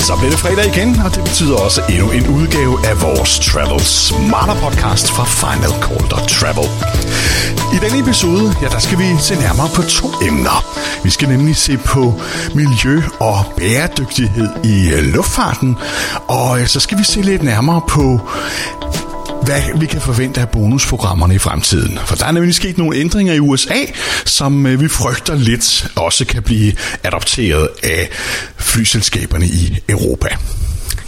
Så bliver det fredag igen, og det betyder også endnu en udgave af vores Travel Smarter podcast fra Final Call Travel. I denne episode, ja, der skal vi se nærmere på to emner. Vi skal nemlig se på miljø og bæredygtighed i luftfarten, og så skal vi se lidt nærmere på hvad vi kan forvente af bonusprogrammerne i fremtiden. For der er nemlig sket nogle ændringer i USA, som øh, vi frygter lidt også kan blive adopteret af flyselskaberne i Europa.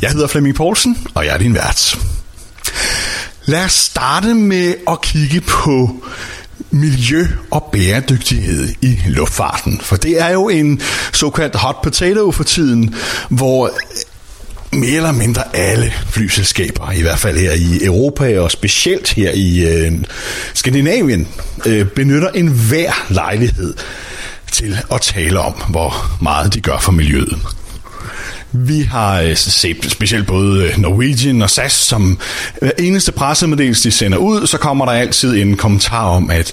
Jeg hedder Flemming Poulsen, og jeg er din vært. Lad os starte med at kigge på miljø og bæredygtighed i luftfarten. For det er jo en såkaldt hot potato for tiden, hvor mere eller mindre alle flyselskaber, i hvert fald her i Europa og specielt her i øh, Skandinavien, øh, benytter enhver lejlighed til at tale om, hvor meget de gør for miljøet. Vi har øh, set specielt både øh, Norwegian og SAS, som hver eneste pressemeddelelse, de sender ud, så kommer der altid en kommentar om, at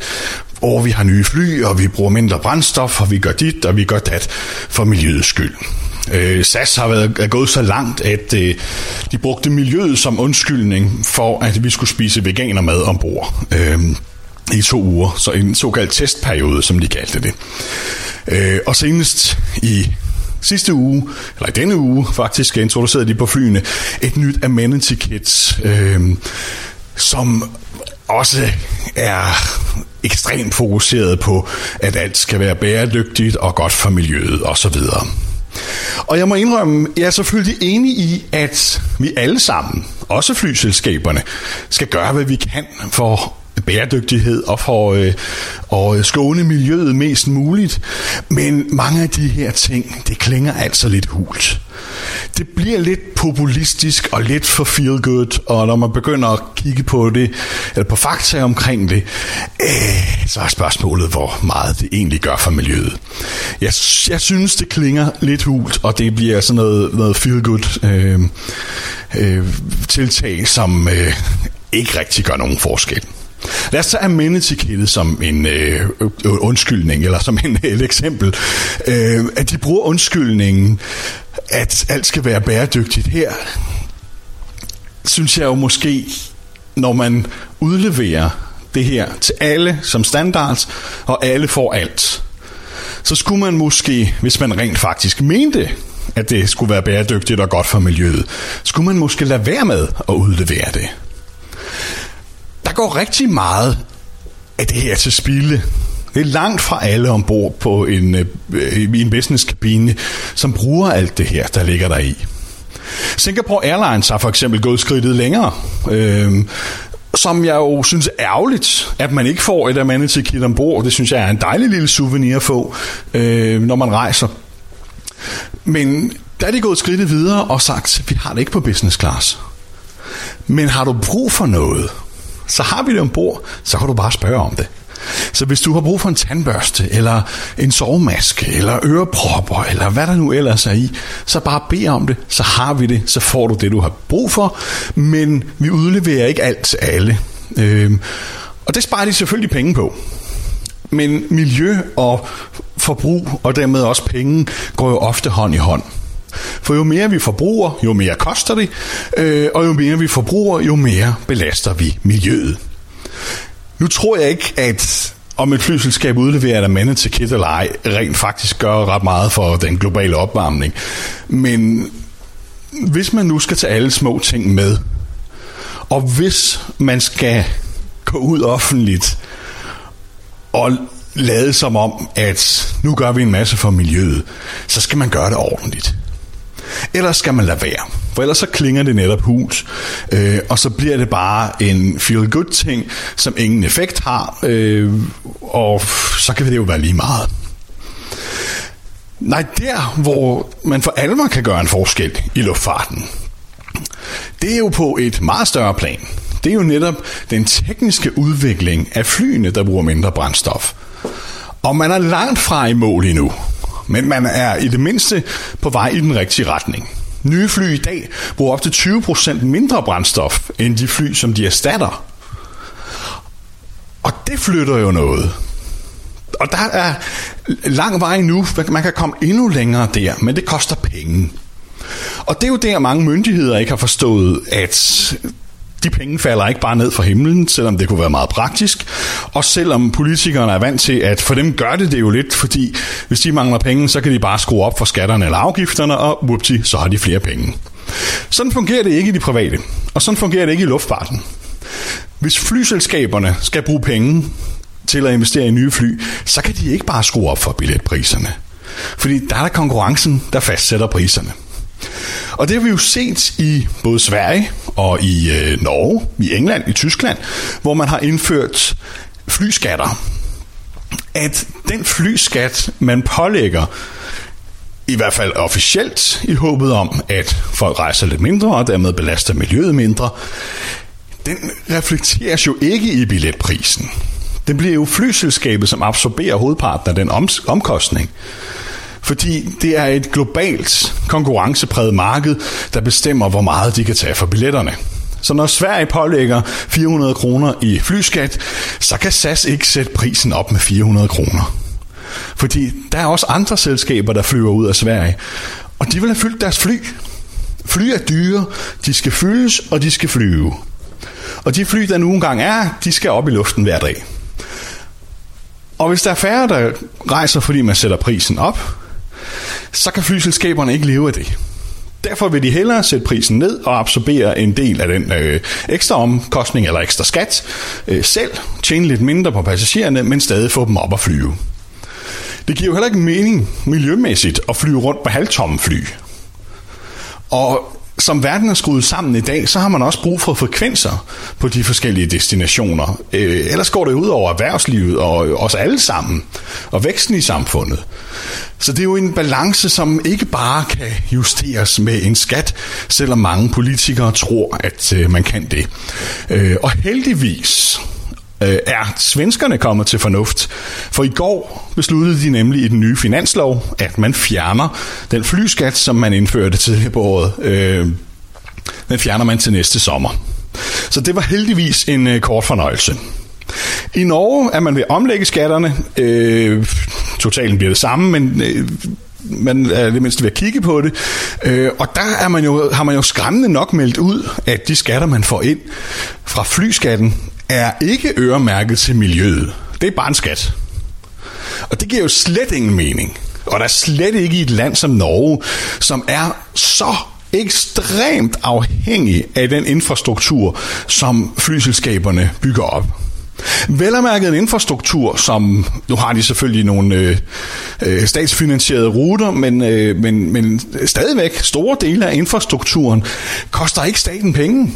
Åh, vi har nye fly, og vi bruger mindre brændstof, og vi gør dit, og vi gør dat for miljøets skyld. Øh, SAS har været er gået så langt, at øh, de brugte miljøet som undskyldning for, at vi skulle spise veganermad ombord. Øh, i to uger, så en såkaldt testperiode, som de kaldte det. Øh, og senest i sidste uge, eller i denne uge faktisk, introducerede de på flyene et nyt amenity kit, øh, som også er ekstremt fokuseret på, at alt skal være bæredygtigt og godt for miljøet osv. Og jeg må indrømme, jeg er selvfølgelig enig i, at vi alle sammen, også flyselskaberne, skal gøre, hvad vi kan for bæredygtighed og for øh, at øh, skåne miljøet mest muligt. Men mange af de her ting, det klinger altså lidt hult. Det bliver lidt populistisk og lidt for feel good, og når man begynder at kigge på det, eller på fakta omkring det, øh, så er spørgsmålet, hvor meget det egentlig gør for miljøet. Jeg, jeg synes, det klinger lidt hult, og det bliver sådan noget, noget feel good øh, øh, tiltag, som øh, ikke rigtig gør nogen forskel. Lad os tage amenity som en øh, undskyldning, eller som en, et eksempel. Øh, at de bruger undskyldningen, at alt skal være bæredygtigt her, synes jeg jo måske, når man udleverer det her til alle som standards, og alle får alt, så skulle man måske, hvis man rent faktisk mente, at det skulle være bæredygtigt og godt for miljøet, skulle man måske lade være med at udlevere det der går rigtig meget af det her til spilde. Det er langt fra alle ombord på en, øh, i en businesskabine, som bruger alt det her, der ligger der i. Singapore Airlines har for eksempel gået skridtet længere, øh, som jeg jo synes er ærgerligt, at man ikke får et amenity kit ombord. Det synes jeg er en dejlig lille souvenir at få, øh, når man rejser. Men der er de gået skridtet videre og sagt, at vi har det ikke på business class. Men har du brug for noget, så har vi det ombord, så kan du bare spørge om det. Så hvis du har brug for en tandbørste, eller en sovemaske, eller ørepropper, eller hvad der nu ellers er i, så bare bed om det, så har vi det, så får du det, du har brug for, men vi udleverer ikke alt til alle. Øhm, og det sparer de selvfølgelig penge på. Men miljø og forbrug, og dermed også penge, går jo ofte hånd i hånd. For jo mere vi forbruger, jo mere koster det, øh, og jo mere vi forbruger, jo mere belaster vi miljøet. Nu tror jeg ikke, at om et flyselskab udleverer der mandet til kit eller ej, rent faktisk gør ret meget for den globale opvarmning. Men hvis man nu skal tage alle små ting med, og hvis man skal gå ud offentligt og lade som om, at nu gør vi en masse for miljøet, så skal man gøre det ordentligt. Ellers skal man lade være? For ellers så klinger det netop hus, øh, og så bliver det bare en feel-good ting, som ingen effekt har, øh, og så kan det jo være lige meget. Nej, der hvor man for alvor kan gøre en forskel i luftfarten, det er jo på et meget større plan. Det er jo netop den tekniske udvikling af flyene, der bruger mindre brændstof. Og man er langt fra i mål endnu men man er i det mindste på vej i den rigtige retning. Nye fly i dag bruger op til 20% mindre brændstof end de fly, som de erstatter. Og det flytter jo noget. Og der er lang vej nu. Man kan komme endnu længere der, men det koster penge. Og det er jo der, mange myndigheder ikke har forstået, at de penge falder ikke bare ned fra himlen, selvom det kunne være meget praktisk. Og selvom politikerne er vant til, at for dem gør det det jo lidt, fordi hvis de mangler penge, så kan de bare skrue op for skatterne eller afgifterne, og whoopty, så har de flere penge. Sådan fungerer det ikke i de private, og sådan fungerer det ikke i luftfarten. Hvis flyselskaberne skal bruge penge til at investere i nye fly, så kan de ikke bare skrue op for billetpriserne. Fordi der er der konkurrencen, der fastsætter priserne. Og det har vi jo set i både Sverige og i øh, Norge, i England, i Tyskland, hvor man har indført flyskatter. At den flyskat, man pålægger, i hvert fald officielt, i håbet om, at folk rejser lidt mindre og dermed belaster miljøet mindre, den reflekteres jo ikke i billetprisen. Det bliver jo flyselskabet, som absorberer hovedparten af den omkostning. Fordi det er et globalt konkurrencepræget marked, der bestemmer, hvor meget de kan tage for billetterne. Så når Sverige pålægger 400 kroner i flyskat, så kan SAS ikke sætte prisen op med 400 kroner. Fordi der er også andre selskaber, der flyver ud af Sverige, og de vil have fyldt deres fly. Fly er dyre, de skal fyldes, og de skal flyve. Og de fly, der nu engang er, de skal op i luften hver dag. Og hvis der er færre, der rejser, fordi man sætter prisen op, så kan flyselskaberne ikke leve af det. Derfor vil de hellere sætte prisen ned og absorbere en del af den øh, ekstra omkostning eller ekstra skat øh, selv, tjene lidt mindre på passagererne, men stadig få dem op at flyve. Det giver jo heller ikke mening miljømæssigt at flyve rundt på halvtomme fly. Og som verden er skruet sammen i dag, så har man også brug for frekvenser på de forskellige destinationer. Øh, ellers går det ud over erhvervslivet og os alle sammen, og væksten i samfundet. Så det er jo en balance, som ikke bare kan justeres med en skat, selvom mange politikere tror, at øh, man kan det. Øh, og heldigvis øh, er svenskerne kommet til fornuft. For i går besluttede de nemlig i den nye finanslov, at man fjerner den flyskat, som man indførte tidligere på året. Øh, den fjerner man til næste sommer. Så det var heldigvis en øh, kort fornøjelse. I Norge er man ved at omlægge skatterne. Øh, totalen bliver det samme, men øh, man er det mindste ved at kigge på det. Øh, og der er man jo, har man jo skræmmende nok meldt ud, at de skatter, man får ind fra flyskatten, er ikke øremærket til miljøet. Det er bare en skat. Og det giver jo slet ingen mening. Og der er slet ikke i et land som Norge, som er så ekstremt afhængig af den infrastruktur, som flyselskaberne bygger op. Vel en infrastruktur, som nu har de selvfølgelig nogle øh, øh, statsfinansierede ruter, men, øh, men, men stadigvæk store dele af infrastrukturen koster ikke staten penge.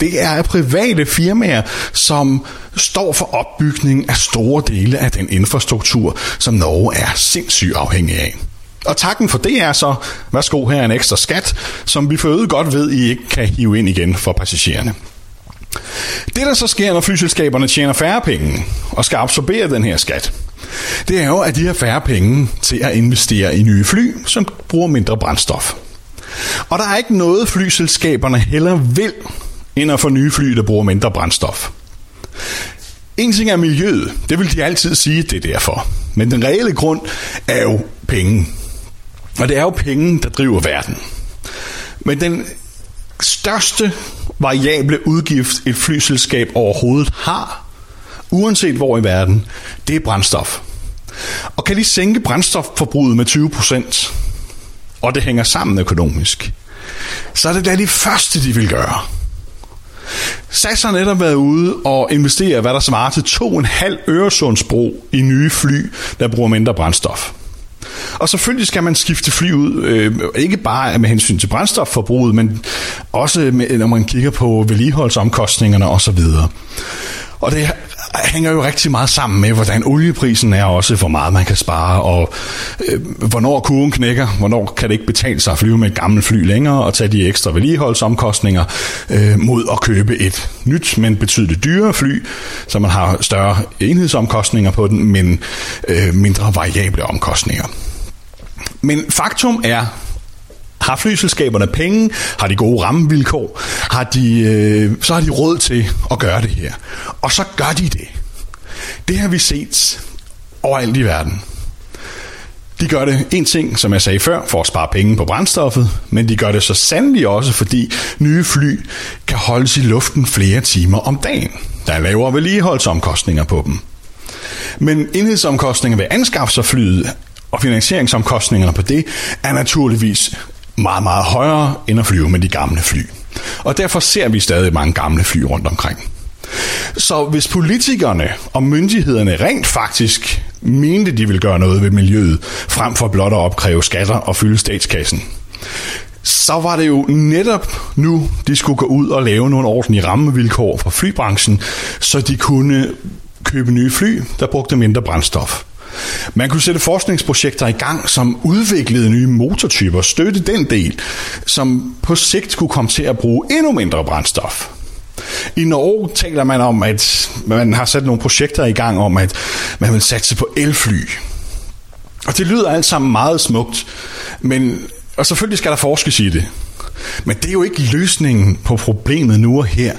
Det er private firmaer, som står for opbygning af store dele af den infrastruktur, som Norge er sindssygt afhængig af. Og takken for det er så, værsgo her en ekstra skat, som vi for øvrigt godt ved, I ikke kan hive ind igen for passagererne. Det der så sker, når flyselskaberne tjener færre penge og skal absorbere den her skat, det er jo, at de har færre penge til at investere i nye fly, som bruger mindre brændstof. Og der er ikke noget flyselskaberne heller vil, end at få nye fly, der bruger mindre brændstof. En ting er miljøet, det vil de altid sige, det er derfor. Men den reelle grund er jo penge. Og det er jo penge, der driver verden. Men den største variable udgift, et flyselskab overhovedet har, uanset hvor i verden, det er brændstof. Og kan de sænke brændstofforbruget med 20%, og det hænger sammen økonomisk, så er det da det første, de vil gøre. SAS har netop været ude og investere, hvad der svarer til 2,5 Øresundsbro i nye fly, der bruger mindre brændstof. Og selvfølgelig skal man skifte fly ud, øh, ikke bare med hensyn til brændstofforbruget, men også med, når man kigger på vedligeholdsomkostningerne osv. Og det hænger jo rigtig meget sammen med, hvordan olieprisen er også, hvor meget man kan spare, og øh, hvornår kurven knækker, hvornår kan det ikke betale sig at flyve med et gammelt fly længere, og tage de ekstra vedligeholdsomkostninger øh, mod at købe et nyt, men betydeligt dyrere fly, så man har større enhedsomkostninger på den, men øh, mindre variable omkostninger. Men faktum er, har flyselskaberne penge? Har de gode rammevilkår? Har de, øh, så har de råd til at gøre det her. Og så gør de det. Det har vi set overalt i verden. De gør det en ting, som jeg sagde før, for at spare penge på brændstoffet, men de gør det så sandelig også, fordi nye fly kan holdes i luften flere timer om dagen. Der er lavere vedligeholdsomkostninger på dem. Men enhedsomkostninger ved anskaffelse af flyet og finansieringsomkostningerne på det er naturligvis meget, meget højere end at flyve med de gamle fly. Og derfor ser vi stadig mange gamle fly rundt omkring. Så hvis politikerne og myndighederne rent faktisk mente, de ville gøre noget ved miljøet, frem for blot at opkræve skatter og fylde statskassen, så var det jo netop nu, de skulle gå ud og lave nogle ordentlige rammevilkår for flybranchen, så de kunne købe nye fly, der brugte mindre brændstof. Man kunne sætte forskningsprojekter i gang, som udviklede nye motortyper, støtte den del, som på sigt skulle komme til at bruge endnu mindre brændstof. I Norge taler man om, at man har sat nogle projekter i gang om, at man vil satse på elfly. Og det lyder alt sammen meget smukt, men, og selvfølgelig skal der forskes i det. Men det er jo ikke løsningen på problemet nu og her.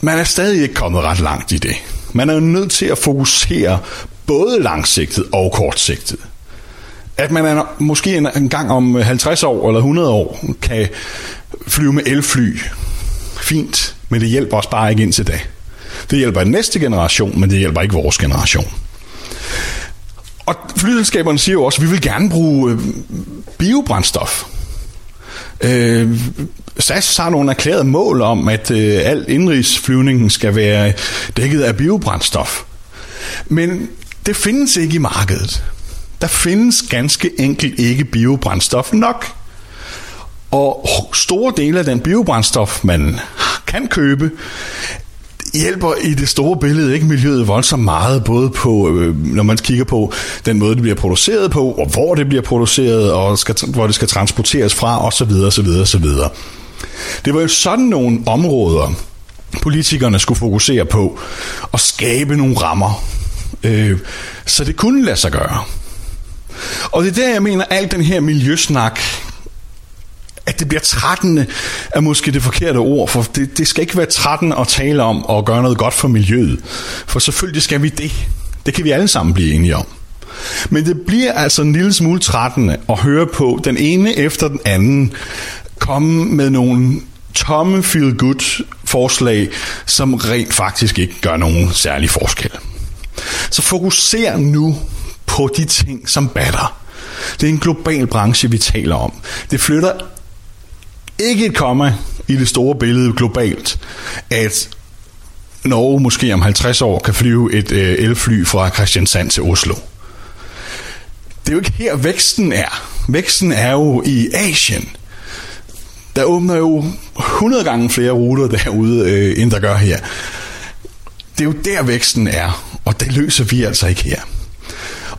Man er stadig ikke kommet ret langt i det. Man er jo nødt til at fokusere både langsigtet og kortsigtet. At man er, måske en, en gang om 50 år eller 100 år kan flyve med elfly. Fint, men det hjælper os bare ikke indtil da. Det hjælper næste generation, men det hjælper ikke vores generation. Og flyselskaberne siger jo også, at vi vil gerne bruge øh, biobrændstof. Øh, SAS har nogle erklærede mål om, at øh, al indrigsflyvningen skal være dækket af biobrændstof. Men det findes ikke i markedet. Der findes ganske enkelt ikke biobrændstof nok. Og store dele af den biobrændstof, man kan købe, hjælper i det store billede ikke miljøet voldsomt meget, både på, øh, når man kigger på den måde, det bliver produceret på, og hvor det bliver produceret, og skal, hvor det skal transporteres fra, osv. osv. osv. Det var jo sådan nogle områder, politikerne skulle fokusere på, og skabe nogle rammer, øh, så det kunne lade sig gøre. Og det er der, jeg mener, alt den her miljøsnak, at det bliver trættende, er måske det forkerte ord, for det, det skal ikke være trættende at tale om og gøre noget godt for miljøet. For selvfølgelig skal vi det. Det kan vi alle sammen blive enige om. Men det bliver altså en lille smule trættende at høre på den ene efter den anden komme med nogle tomme feel-good forslag, som rent faktisk ikke gør nogen særlig forskel. Så fokuser nu på de ting, som batter. Det er en global branche, vi taler om. Det flytter ikke et komma i det store billede globalt, at Norge måske om 50 år kan flyve et øh, elfly fra Christiansand til Oslo. Det er jo ikke her væksten er. Væksten er jo i Asien. Der åbner jo 100 gange flere ruter derude, øh, end der gør her. Det er jo der væksten er, og det løser vi altså ikke her.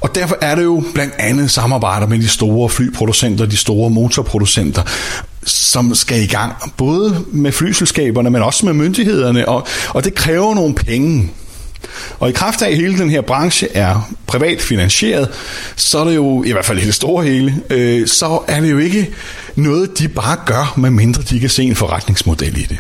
Og derfor er det jo blandt andet samarbejder med de store flyproducenter, de store motorproducenter, som skal i gang, både med flyselskaberne, men også med myndighederne, og, og det kræver nogle penge. Og i kraft af, at hele den her branche er privat finansieret, så er det jo, i hvert fald i det store hele, øh, så er det jo ikke noget, de bare gør, medmindre de kan se en forretningsmodel i det.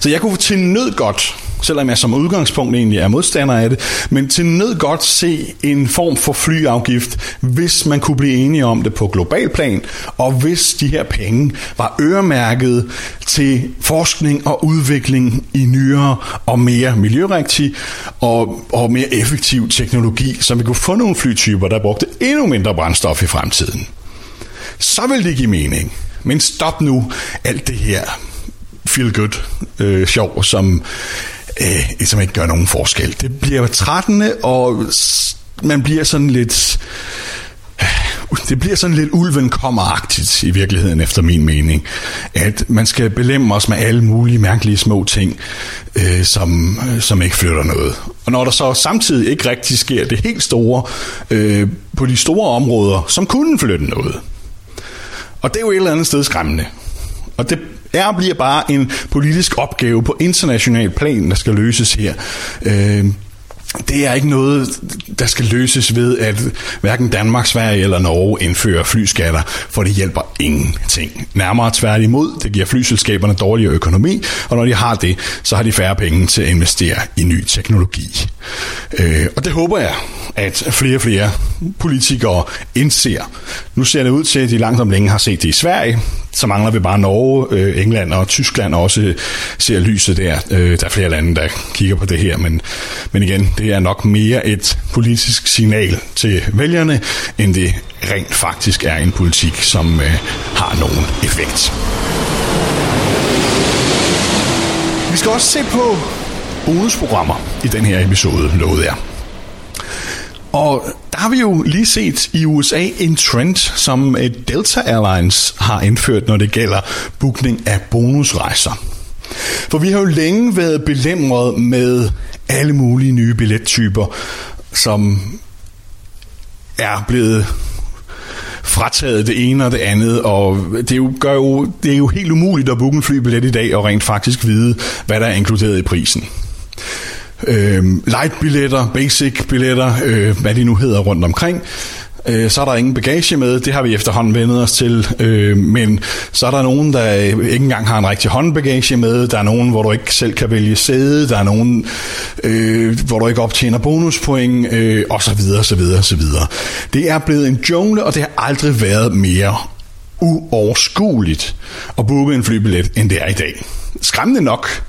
Så jeg kunne til nød godt, selvom jeg som udgangspunkt egentlig er modstander af det, men til nød godt se en form for flyafgift, hvis man kunne blive enige om det på global plan, og hvis de her penge var øremærket til forskning og udvikling i nyere og mere miljørigtig og, og mere effektiv teknologi, så vi kunne få nogle flytyper, der brugte endnu mindre brændstof i fremtiden. Så vil det give mening. Men stop nu alt det her feel good øh, sjov, som, øh, som ikke gør nogen forskel. Det bliver trættende, og man bliver sådan lidt... Øh, det bliver sådan lidt ulven kommer i virkeligheden, efter min mening. At man skal belemme os med alle mulige mærkelige små ting, øh, som, øh, som ikke flytter noget. Og når der så samtidig ikke rigtig sker det helt store øh, på de store områder, som kunne flytte noget. Og det er jo et eller andet sted skræmmende. Og det er bliver bare en politisk opgave på international plan, der skal løses her. Øh, det er ikke noget, der skal løses ved, at hverken Danmark, Sverige eller Norge indfører flyskatter, for det hjælper ingenting. Nærmere tværtimod, det giver flyselskaberne dårligere økonomi, og når de har det, så har de færre penge til at investere i ny teknologi. Øh, og det håber jeg, at flere og flere politikere indser. Nu ser det ud til, at de langt om længe har set det i Sverige, så mangler vi bare Norge, øh, England og Tyskland også ser lyset der. Øh, der er flere lande, der kigger på det her, men, men igen, det er nok mere et politisk signal til vælgerne, end det rent faktisk er en politik, som øh, har nogen effekt. Vi skal også se på bonusprogrammer i den her episode, lovede jeg. Og der har vi jo lige set i USA en trend, som øh, Delta Airlines har indført, når det gælder bookning af bonusrejser. For vi har jo længe været belemret med alle mulige nye billettyper, som er blevet frataget det ene og det andet, og det er jo, gør jo, det er jo helt umuligt at booke en flybillet i dag og rent faktisk vide, hvad der er inkluderet i prisen øh, light-billetter, basic-billetter, øh, hvad de nu hedder rundt omkring. Øh, så er der ingen bagage med, det har vi efterhånden vendet os til, øh, men så er der nogen, der øh, ikke engang har en rigtig håndbagage med, der er nogen, hvor du ikke selv kan vælge sæde, der er nogen, øh, hvor du ikke optjener bonuspoint, øh, og så videre, så videre, så videre. Det er blevet en jungle, og det har aldrig været mere uoverskueligt at booke en flybillet, end det er i dag. Skræmmende nok,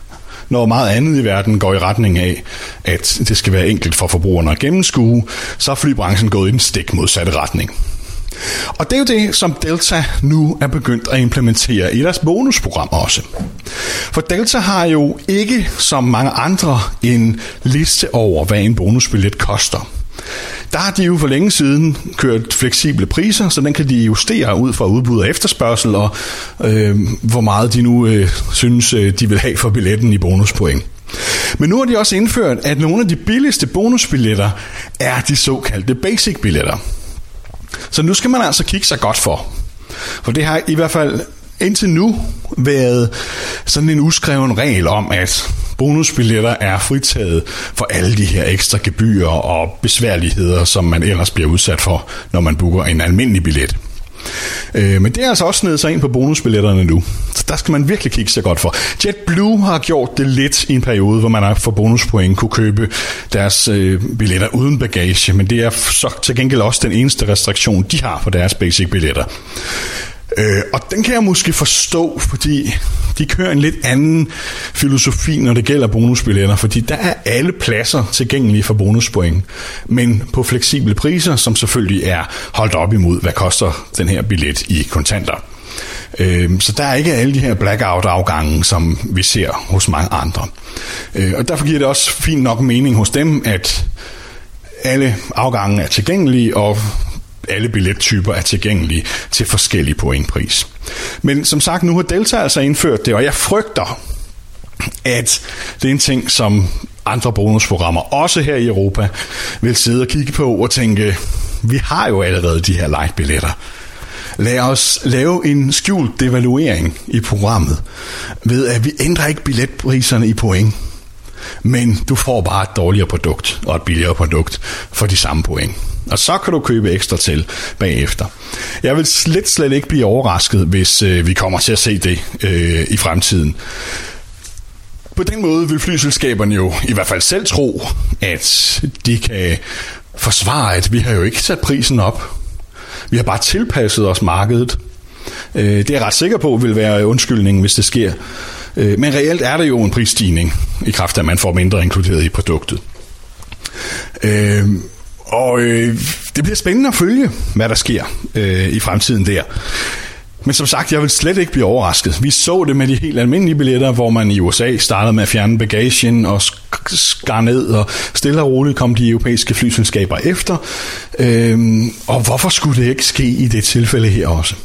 når meget andet i verden går i retning af, at det skal være enkelt for forbrugerne at gennemskue, så er flybranchen gået i den stik modsatte retning. Og det er jo det, som Delta nu er begyndt at implementere i deres bonusprogram også. For Delta har jo ikke, som mange andre, en liste over, hvad en bonusbillet koster. Der har de jo for længe siden kørt fleksible priser, så den kan de justere ud fra udbud og efterspørgsel, og øh, hvor meget de nu øh, synes, øh, de vil have for billetten i bonuspoint. Men nu har de også indført, at nogle af de billigste bonusbilletter er de såkaldte basic-billetter. Så nu skal man altså kigge sig godt for. For det har i hvert fald indtil nu været sådan en uskreven regel om, at bonusbilletter er fritaget for alle de her ekstra gebyrer og besværligheder, som man ellers bliver udsat for, når man booker en almindelig billet. Øh, men det er altså også sned sig ind på bonusbilletterne nu. Så der skal man virkelig kigge sig godt for. JetBlue har gjort det lidt i en periode, hvor man for bonuspoint kunne købe deres øh, billetter uden bagage, men det er så til gengæld også den eneste restriktion, de har på deres basic billetter. Øh, og den kan jeg måske forstå, fordi de kører en lidt anden filosofi, når det gælder bonusbilletter, fordi der er alle pladser tilgængelige for bonuspoint, men på fleksible priser, som selvfølgelig er holdt op imod, hvad koster den her billet i kontanter. Øh, så der er ikke alle de her blackout-afgange, som vi ser hos mange andre. Øh, og derfor giver det også fint nok mening hos dem, at alle afgange er tilgængelige, og alle billettyper er tilgængelige til forskellige pointpris. Men som sagt, nu har Delta altså indført det, og jeg frygter, at det er en ting, som andre bonusprogrammer, også her i Europa, vil sidde og kigge på og tænke, vi har jo allerede de her light-billetter. Lad os lave en skjult devaluering i programmet, ved at vi ændrer ikke billetpriserne i point, men du får bare et dårligere produkt og et billigere produkt for de samme point. Og så kan du købe ekstra til bagefter. Jeg vil slet, slet ikke blive overrasket, hvis øh, vi kommer til at se det øh, i fremtiden. På den måde vil flyselskaberne jo i hvert fald selv tro, at de kan forsvare, at vi har jo ikke sat prisen op. Vi har bare tilpasset os markedet. Øh, det er jeg ret sikker på vil være undskyldningen, hvis det sker. Øh, men reelt er der jo en prisstigning i kraft af, at man får mindre inkluderet i produktet. Øh, og øh, det bliver spændende at følge, hvad der sker øh, i fremtiden der. Men som sagt, jeg vil slet ikke blive overrasket. Vi så det med de helt almindelige billetter, hvor man i USA startede med at fjerne bagagen og skar ned, og stille og roligt kom de europæiske flyselskaber efter. Øhm, og hvorfor skulle det ikke ske i det tilfælde her også?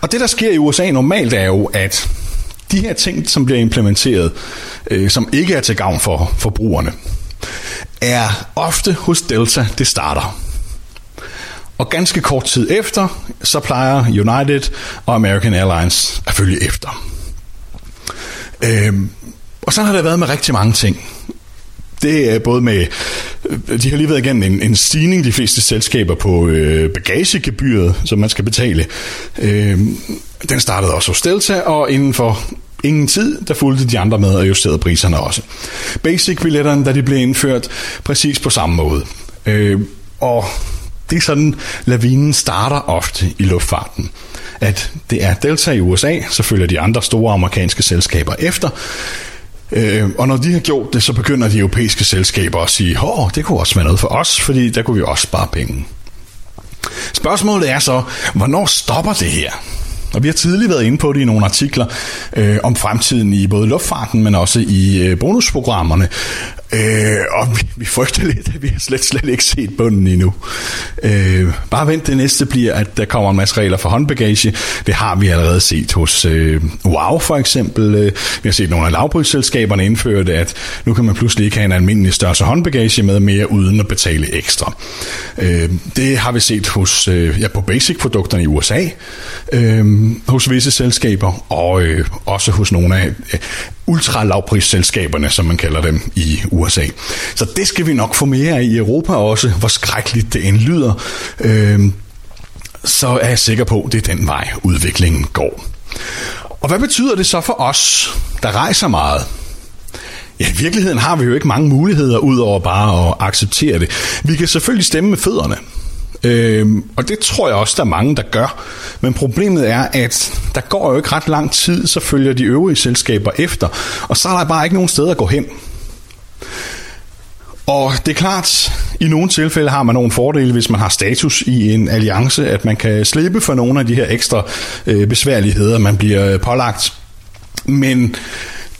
Og det, der sker i USA normalt, er jo, at de her ting, som bliver implementeret, øh, som ikke er til gavn for forbrugerne, er ofte hos Delta, det starter. Og ganske kort tid efter, så plejer United og American Airlines at følge efter. Øhm, og så har det været med rigtig mange ting. det er både med, øh, de har lige været igennem en, en stigning, de fleste selskaber, på øh, bagagegebyret, som man skal betale. Øh, den startede også hos Delta, og inden for ingen tid, der fulgte de andre med og justerede priserne også. Basic-billetterne, da de blev indført, præcis på samme måde. Øh, og det er sådan, lavinen starter ofte i luftfarten. At det er Delta i USA, så følger de andre store amerikanske selskaber efter. Øh, og når de har gjort det, så begynder de europæiske selskaber at sige, åh, det kunne også være noget for os, fordi der kunne vi også spare penge. Spørgsmålet er så, hvornår stopper det her? Og vi har tidligere været inde på det i nogle artikler øh, om fremtiden i både luftfarten, men også i øh, bonusprogrammerne. Øh, og vi, vi frygter lidt, at vi har slet, slet ikke set bunden endnu. Øh, bare vent, det næste bliver, at der kommer en masse regler for håndbagage. Det har vi allerede set hos øh, WOW for eksempel. Øh, vi har set nogle af lavprisselskaberne indføre det, at nu kan man pludselig ikke have en almindelig størrelse håndbagage med mere uden at betale ekstra. Øh, det har vi set hos øh, ja, på basic-produkterne i USA, øh, hos visse selskaber, og øh, også hos nogle af øh, ultralavprisselskaberne, som man kalder dem i USA. Så det skal vi nok få mere af i Europa også, hvor skrækkeligt det end lyder. Øh, så er jeg sikker på, at det er den vej, udviklingen går. Og hvad betyder det så for os, der rejser meget? Ja, i virkeligheden har vi jo ikke mange muligheder, ud over bare at acceptere det. Vi kan selvfølgelig stemme med fødderne. Øhm, og det tror jeg også, der er mange, der gør. Men problemet er, at der går jo ikke ret lang tid, så følger de øvrige selskaber efter. Og så er der bare ikke nogen sted at gå hen. Og det er klart, i nogle tilfælde har man nogle fordele, hvis man har status i en alliance, at man kan slippe for nogle af de her ekstra øh, besværligheder, man bliver pålagt. Men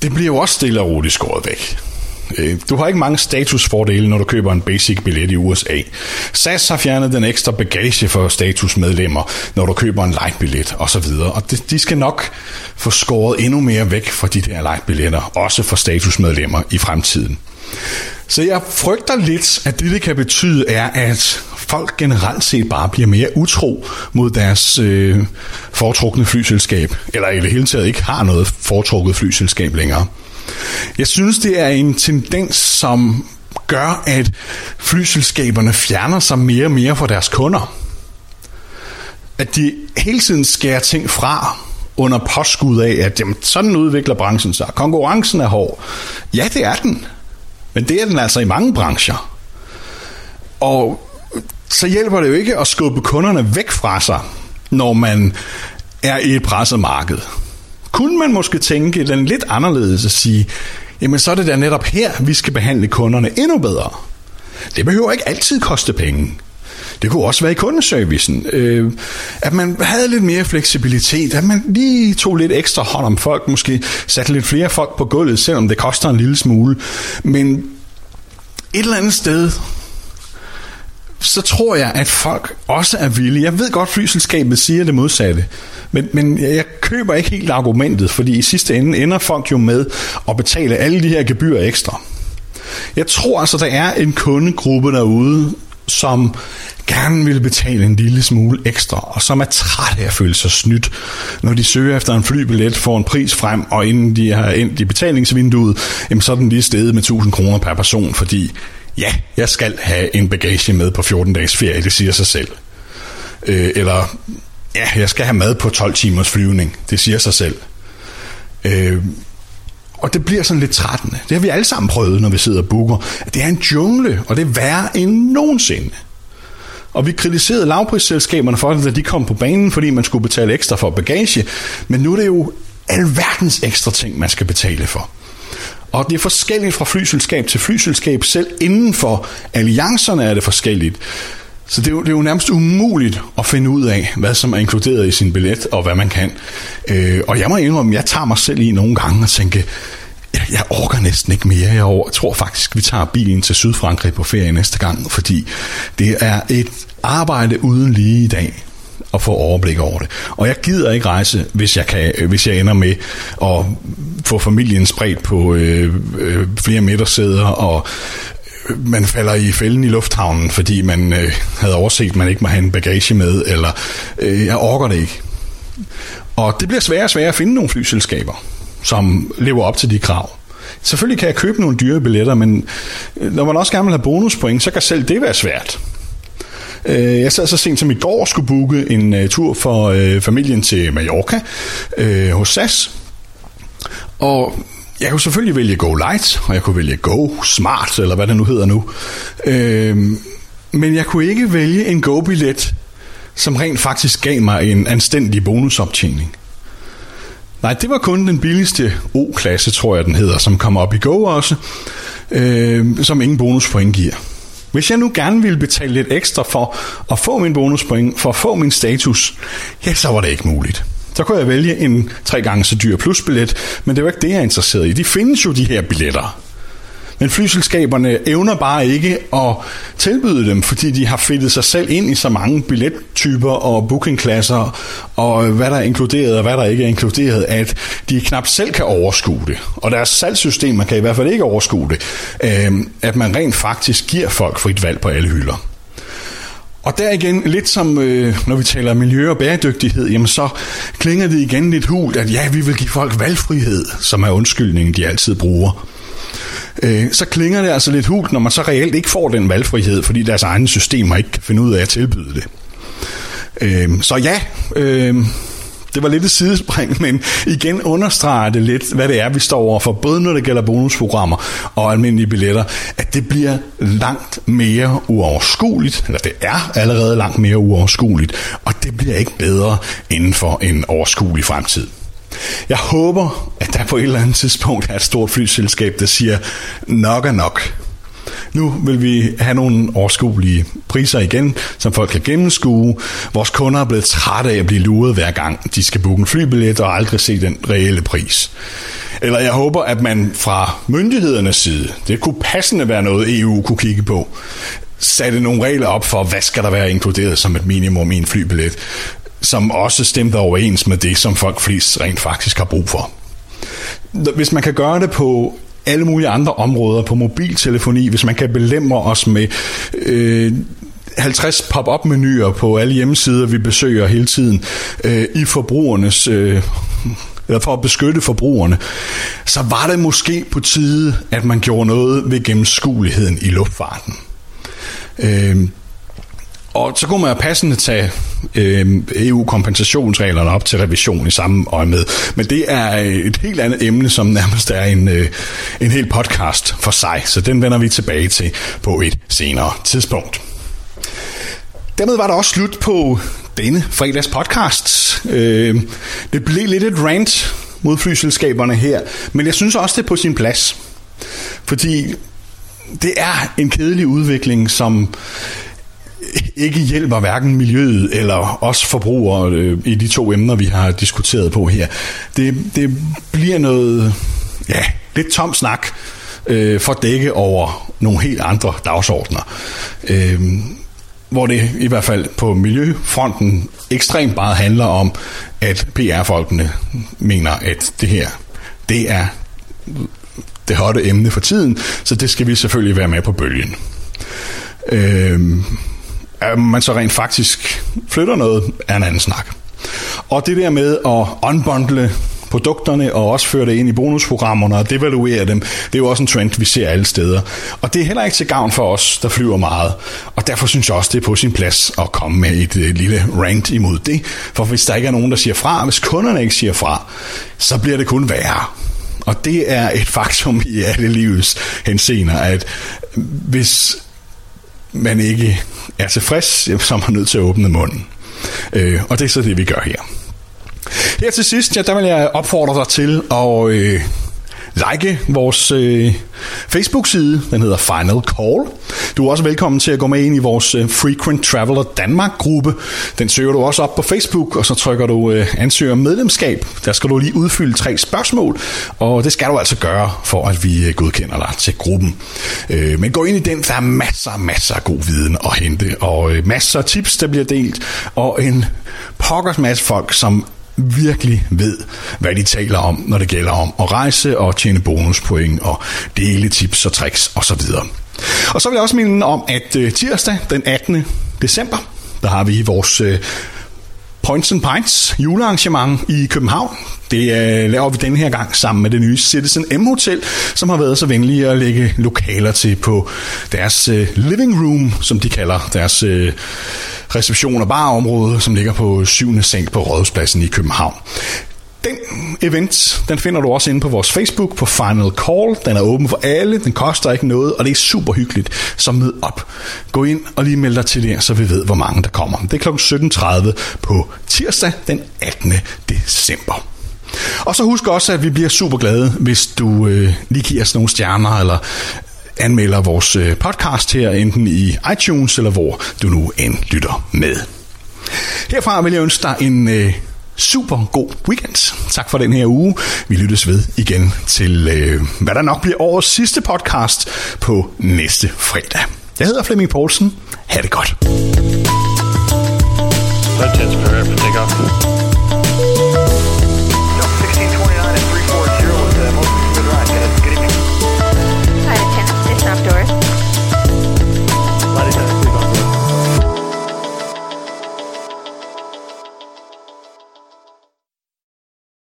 det bliver jo også stille og roligt skåret væk. Øh, du har ikke mange statusfordele, når du køber en basic billet i USA. SAS har fjernet den ekstra bagage for statusmedlemmer, når du køber en light billet osv. Og de skal nok få skåret endnu mere væk fra de der light billetter, også for statusmedlemmer i fremtiden. Så jeg frygter lidt, at det, det kan betyde, er, at folk generelt set bare bliver mere utro mod deres øh, foretrukne flyselskab, eller i det hele taget ikke har noget foretrukket flyselskab længere. Jeg synes, det er en tendens, som gør, at flyselskaberne fjerner sig mere og mere fra deres kunder. At de hele tiden skærer ting fra under påskud af, at jamen, sådan udvikler branchen sig. Konkurrencen er hård. Ja, det er den. Men det er den altså i mange brancher. Og så hjælper det jo ikke at skubbe kunderne væk fra sig, når man er i et presset marked kunne man måske tænke den lidt anderledes og sige, jamen så er det da netop her, vi skal behandle kunderne endnu bedre. Det behøver ikke altid koste penge. Det kunne også være i kundeservicen. Øh, at man havde lidt mere fleksibilitet, at man lige tog lidt ekstra hånd om folk, måske satte lidt flere folk på gulvet, selvom det koster en lille smule. Men et eller andet sted, så tror jeg, at folk også er villige. Jeg ved godt, flyselskabet siger det modsatte. Men, men jeg køber ikke helt argumentet, fordi i sidste ende ender folk jo med at betale alle de her gebyrer ekstra. Jeg tror altså, der er en kundegruppe derude, som gerne vil betale en lille smule ekstra, og som er træt af at føle sig snydt, når de søger efter en flybillet, får en pris frem, og inden de har endt i betalingsvinduet, jamen så er den lige steget med 1000 kroner per person, fordi ja, jeg skal have en bagage med på 14 dages ferie, det siger sig selv. Øh, eller ja, jeg skal have mad på 12 timers flyvning, det siger sig selv. Øh, og det bliver sådan lidt trættende. Det har vi alle sammen prøvet, når vi sidder og booker. Det er en jungle, og det er værre end nogensinde. Og vi kritiserede lavprisselskaberne for at de kom på banen, fordi man skulle betale ekstra for bagage. Men nu er det jo alverdens ekstra ting, man skal betale for. Og det er forskelligt fra flyselskab til flyselskab. Selv inden for alliancerne er det forskelligt. Så det er, jo, det er jo nærmest umuligt at finde ud af, hvad som er inkluderet i sin billet, og hvad man kan. Øh, og jeg må indrømme, jeg tager mig selv i nogle gange og tænker, jeg, jeg orker næsten ikke mere. Jeg, over, jeg tror faktisk, vi tager bilen til Sydfrankrig på ferie næste gang, fordi det er et arbejde uden lige i dag at få overblik over det. Og jeg gider ikke rejse, hvis jeg, kan, øh, hvis jeg ender med at få familien spredt på øh, øh, flere midtersæder, og øh, man falder i fælden i lufthavnen, fordi man øh, havde overset, at man ikke må have en bagage med, eller øh, jeg orker det ikke. Og det bliver sværere og sværere at finde nogle flyselskaber, som lever op til de krav. Selvfølgelig kan jeg købe nogle dyre billetter, men øh, når man også gerne vil have bonuspoint, så kan selv det være svært. Øh, Jeg sad så sent som i går og skulle booke en uh, tur for uh, familien til Mallorca uh, hos SAS. Og jeg kunne selvfølgelig vælge Go Light, og jeg kunne vælge Go Smart, eller hvad det nu hedder nu. Øh, men jeg kunne ikke vælge en Go-billet, som rent faktisk gav mig en anstændig bonusoptjening. Nej, det var kun den billigste O-klasse, tror jeg den hedder, som kommer op i Go også, øh, som ingen bonuspoint giver. Hvis jeg nu gerne ville betale lidt ekstra for at få min bonuspoint, for at få min status, ja, så var det ikke muligt. Så kunne jeg vælge en tre gange så dyr plusbillet, men det var ikke det, jeg er interesseret i. De findes jo, de her billetter. Men flyselskaberne evner bare ikke at tilbyde dem, fordi de har fedtet sig selv ind i så mange billettyper og bookingklasser, og hvad der er inkluderet og hvad der ikke er inkluderet, at de knap selv kan overskue det. Og deres salgssystemer kan i hvert fald ikke overskue det, øhm, at man rent faktisk giver folk frit valg på alle hylder. Og der igen, lidt som øh, når vi taler miljø og bæredygtighed, jamen så klinger det igen lidt hult, at ja, vi vil give folk valgfrihed, som er undskyldningen, de altid bruger. Øh, så klinger det altså lidt hult, når man så reelt ikke får den valgfrihed, fordi deres egne systemer ikke kan finde ud af at tilbyde det. Øh, så ja, øh, det var lidt et sidespring, men igen understreger det lidt, hvad det er, vi står overfor, både når det gælder bonusprogrammer og almindelige billetter, at det bliver langt mere uoverskueligt, eller det er allerede langt mere uoverskueligt, og det bliver ikke bedre inden for en overskuelig fremtid. Jeg håber, at der på et eller andet tidspunkt er et stort flyselskab, der siger, nok er nok. Nu vil vi have nogle overskuelige priser igen, som folk kan gennemskue. Vores kunder er blevet trætte af at blive luret hver gang, de skal booke en flybillet og aldrig se den reelle pris. Eller jeg håber, at man fra myndighedernes side, det kunne passende være noget EU kunne kigge på, satte nogle regler op for, hvad skal der være inkluderet som et minimum i en flybillet, som også stemte overens med det, som folk flest rent faktisk har brug for. Hvis man kan gøre det på alle mulige andre områder, på mobiltelefoni, hvis man kan belemre os med øh, 50 pop-up menuer på alle hjemmesider, vi besøger hele tiden, øh, i forbrugernes... Øh, eller for at beskytte forbrugerne, så var det måske på tide, at man gjorde noget ved gennemskueligheden i luftfarten. Øh, og så kunne man jo passende tage øh, EU-kompensationsreglerne op til revision i samme øje med. Men det er et helt andet emne, som nærmest er en, øh, en hel podcast for sig. Så den vender vi tilbage til på et senere tidspunkt. Dermed var der også slut på denne fredags podcast. Øh, det blev lidt et rant mod flyselskaberne her, men jeg synes også, det er på sin plads. Fordi det er en kedelig udvikling, som ikke hjælper hverken miljøet eller os forbrugere øh, i de to emner, vi har diskuteret på her. Det, det bliver noget, ja, lidt tom snak øh, for at dække over nogle helt andre dagsordner. Øh, hvor det i hvert fald på miljøfronten ekstremt meget handler om, at PR-folkene mener, at det her, det er det hotte emne for tiden, så det skal vi selvfølgelig være med på bølgen. Øh, at man så rent faktisk flytter noget, er en anden snak. Og det der med at unbundle produkterne og også føre det ind i bonusprogrammerne og devaluere dem, det er jo også en trend, vi ser alle steder. Og det er heller ikke til gavn for os, der flyver meget. Og derfor synes jeg også, det er på sin plads at komme med et lille rant imod det. For hvis der ikke er nogen, der siger fra, hvis kunderne ikke siger fra, så bliver det kun værre. Og det er et faktum i alle livets hensener, at hvis man ikke er tilfreds, så er man nødt til at åbne munden. Øh, og det er så det, vi gør her. Her til sidst, ja, der vil jeg opfordre dig til at øh, like vores øh, Facebook-side. Den hedder Final Call. Du er også velkommen til at gå med ind i vores øh, Frequent Traveler Danmark-gruppe. Den søger du også op på Facebook, og så trykker du øh, ansøger medlemskab. Der skal du lige udfylde tre spørgsmål, og det skal du altså gøre, for at vi øh, godkender dig til gruppen. Øh, men gå ind i den, der er masser, masser af god viden at hente, og øh, masser af tips, der bliver delt, og en pokkers masse folk, som virkelig ved, hvad de taler om, når det gælder om at rejse og tjene bonuspoint og dele tips og tricks osv. Og så vil jeg også minde om, at øh, tirsdag den 18. december, der har vi vores øh, Points and Pints julearrangement i København. Det øh, laver vi denne her gang sammen med det nye Citizen M Hotel, som har været så venlige at lægge lokaler til på deres øh, living room, som de kalder deres øh, reception- og barområde, som ligger på 7. seng på Rådhuspladsen i København. Den event, den finder du også inde på vores Facebook på Final Call. Den er åben for alle, den koster ikke noget, og det er super hyggeligt. Så mød op. Gå ind og lige meld dig til det, så vi ved, hvor mange der kommer. Det er kl. 17.30 på tirsdag den 18. december. Og så husk også, at vi bliver super glade, hvis du øh, lige giver os nogle stjerner, eller anmelder vores øh, podcast her, enten i iTunes, eller hvor du nu end lytter med. Herfra vil jeg ønske dig en øh, super god weekend. Tak for den her uge. Vi lyttes ved igen til, øh, hvad der nok bliver årets sidste podcast på næste fredag. Jeg hedder Flemming Poulsen. Ha' det godt. Red 10's prepare for takeoff.